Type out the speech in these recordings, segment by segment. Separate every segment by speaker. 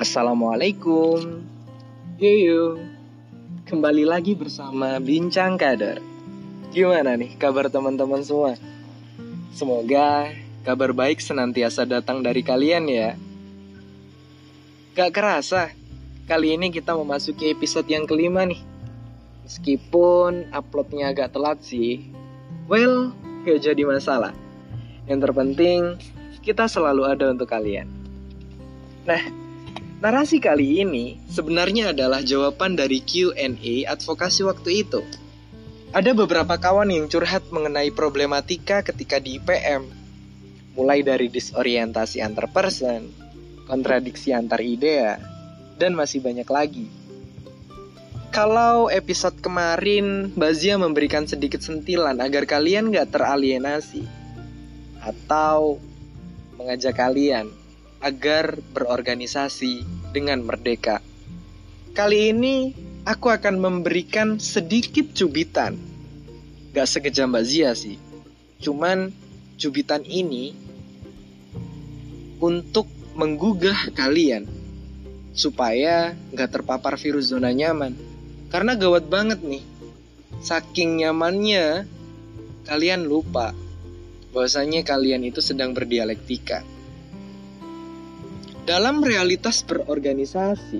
Speaker 1: Assalamualaikum. Yuyu Kembali lagi bersama Bincang Kader. Gimana nih kabar teman-teman semua? Semoga kabar baik senantiasa datang dari kalian ya. Gak kerasa Kali ini kita memasuki episode yang kelima nih. Meskipun uploadnya agak telat sih Well, gak jadi masalah. Yang terpenting kita selalu ada untuk kalian. Nah, Narasi kali ini sebenarnya adalah jawaban dari Q&A advokasi waktu itu. Ada beberapa kawan yang curhat mengenai problematika ketika di IPM. Mulai dari disorientasi antar person, kontradiksi antar idea, dan masih banyak lagi. Kalau episode kemarin Bazia memberikan sedikit sentilan agar kalian gak teralienasi Atau mengajak kalian agar berorganisasi dengan merdeka. Kali ini aku akan memberikan sedikit cubitan. Gak sekejam Mbak Zia sih. Cuman cubitan ini untuk menggugah kalian supaya gak terpapar virus zona nyaman. Karena gawat banget nih. Saking nyamannya kalian lupa bahwasanya kalian itu sedang berdialektika. Dalam realitas berorganisasi,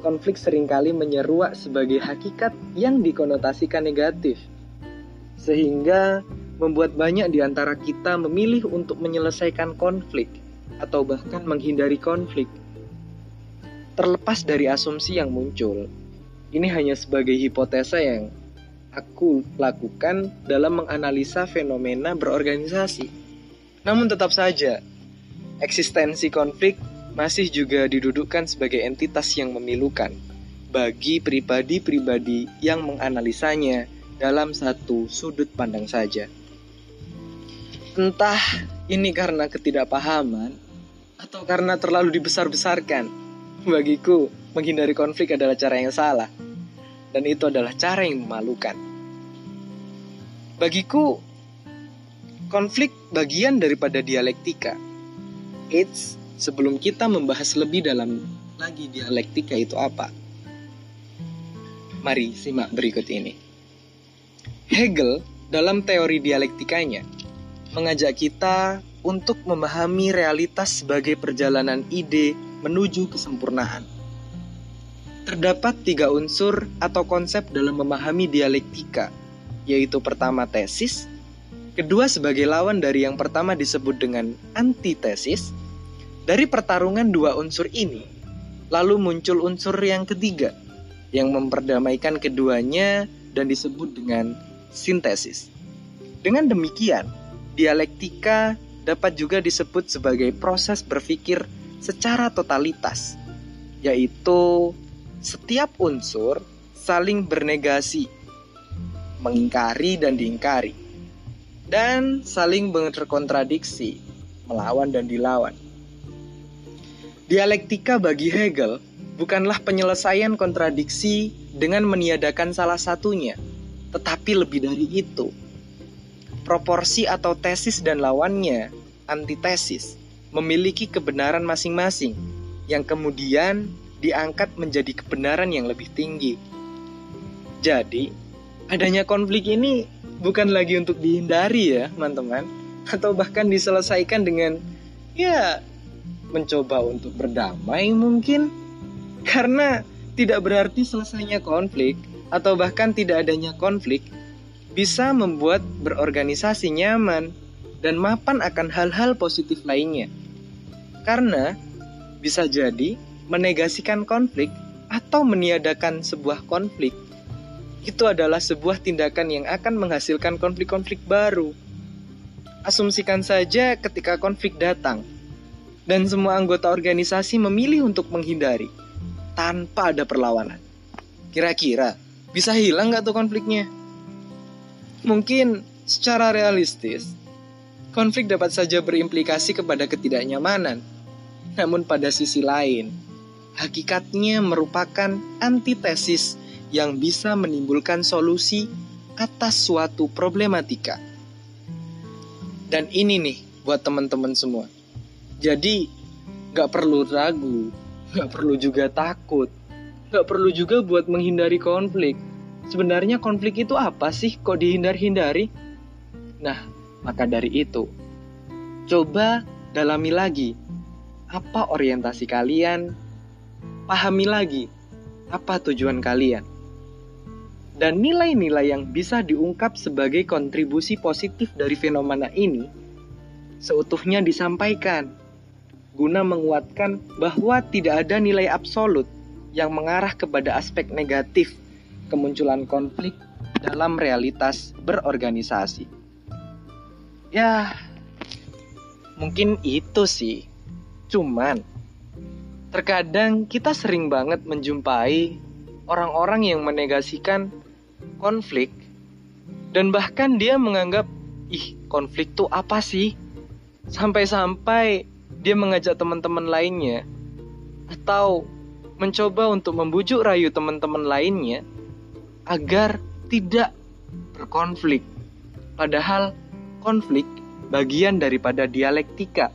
Speaker 1: konflik sering kali menyeruak sebagai hakikat yang dikonotasikan negatif, sehingga membuat banyak di antara kita memilih untuk menyelesaikan konflik atau bahkan menghindari konflik. Terlepas dari asumsi yang muncul, ini hanya sebagai hipotesa yang aku lakukan dalam menganalisa fenomena berorganisasi. Namun tetap saja, eksistensi konflik masih juga didudukkan sebagai entitas yang memilukan bagi pribadi-pribadi yang menganalisanya dalam satu sudut pandang saja. Entah ini karena ketidakpahaman atau karena terlalu dibesar-besarkan. Bagiku, menghindari konflik adalah cara yang salah. Dan itu adalah cara yang memalukan. Bagiku, konflik bagian daripada dialektika. It's sebelum kita membahas lebih dalam lagi dialektika itu apa. Mari simak berikut ini. Hegel dalam teori dialektikanya mengajak kita untuk memahami realitas sebagai perjalanan ide menuju kesempurnaan. Terdapat tiga unsur atau konsep dalam memahami dialektika, yaitu pertama tesis, kedua sebagai lawan dari yang pertama disebut dengan antitesis, dari pertarungan dua unsur ini, lalu muncul unsur yang ketiga yang memperdamaikan keduanya dan disebut dengan sintesis. Dengan demikian, dialektika dapat juga disebut sebagai proses berpikir secara totalitas, yaitu setiap unsur saling bernegasi, mengingkari dan diingkari, dan saling berkontradiksi, melawan dan dilawan. Dialektika bagi Hegel bukanlah penyelesaian kontradiksi dengan meniadakan salah satunya, tetapi lebih dari itu. Proporsi atau tesis dan lawannya, antitesis, memiliki kebenaran masing-masing yang kemudian diangkat menjadi kebenaran yang lebih tinggi. Jadi, adanya konflik ini bukan lagi untuk dihindari ya, teman-teman, atau bahkan diselesaikan dengan ya mencoba untuk berdamai mungkin karena tidak berarti selesainya konflik atau bahkan tidak adanya konflik bisa membuat berorganisasi nyaman dan mapan akan hal-hal positif lainnya. Karena bisa jadi menegasikan konflik atau meniadakan sebuah konflik itu adalah sebuah tindakan yang akan menghasilkan konflik-konflik baru. Asumsikan saja ketika konflik datang, dan semua anggota organisasi memilih untuk menghindari tanpa ada perlawanan. Kira-kira bisa hilang nggak tuh konfliknya? Mungkin secara realistis, konflik dapat saja berimplikasi kepada ketidaknyamanan. Namun pada sisi lain, hakikatnya merupakan antitesis yang bisa menimbulkan solusi atas suatu problematika. Dan ini nih buat teman-teman semua jadi gak perlu ragu Nggak perlu juga takut. Nggak perlu juga buat menghindari konflik. Sebenarnya konflik itu apa sih kok dihindar-hindari? Nah, maka dari itu, coba dalami lagi apa orientasi kalian, pahami lagi apa tujuan kalian. Dan nilai-nilai yang bisa diungkap sebagai kontribusi positif dari fenomena ini seutuhnya disampaikan guna menguatkan bahwa tidak ada nilai absolut yang mengarah kepada aspek negatif kemunculan konflik dalam realitas berorganisasi. Ya, mungkin itu sih. Cuman, terkadang kita sering banget menjumpai orang-orang yang menegasikan konflik dan bahkan dia menganggap, ih konflik tuh apa sih? Sampai-sampai dia mengajak teman-teman lainnya atau mencoba untuk membujuk rayu teman-teman lainnya agar tidak berkonflik. Padahal konflik bagian daripada dialektika,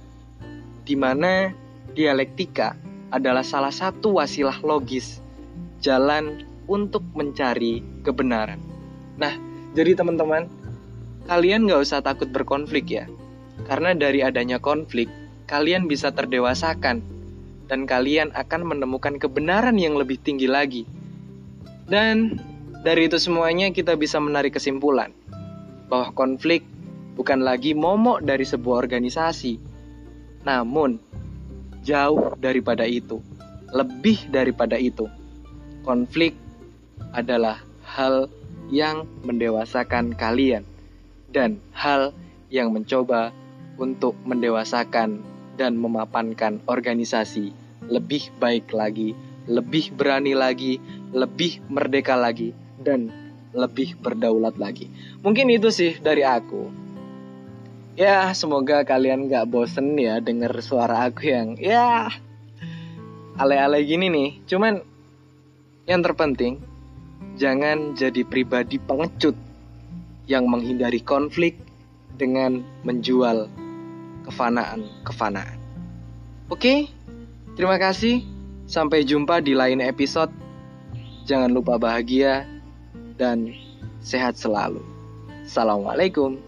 Speaker 1: di mana dialektika adalah salah satu wasilah logis jalan untuk mencari kebenaran. Nah, jadi teman-teman, kalian nggak usah takut berkonflik ya, karena dari adanya konflik, kalian bisa terdewasakan dan kalian akan menemukan kebenaran yang lebih tinggi lagi. Dan dari itu semuanya kita bisa menarik kesimpulan bahwa konflik bukan lagi momok dari sebuah organisasi, namun jauh daripada itu, lebih daripada itu. Konflik adalah hal yang mendewasakan kalian dan hal yang mencoba untuk mendewasakan dan memapankan organisasi lebih baik lagi, lebih berani lagi, lebih merdeka lagi, dan lebih berdaulat lagi. Mungkin itu sih dari aku. Ya, semoga kalian gak bosen ya denger suara aku yang ya ale-ale gini nih. Cuman yang terpenting jangan jadi pribadi pengecut yang menghindari konflik dengan menjual kefanaan-kefanaan. Oke, terima kasih. Sampai jumpa di lain episode. Jangan lupa bahagia dan sehat selalu. Assalamualaikum.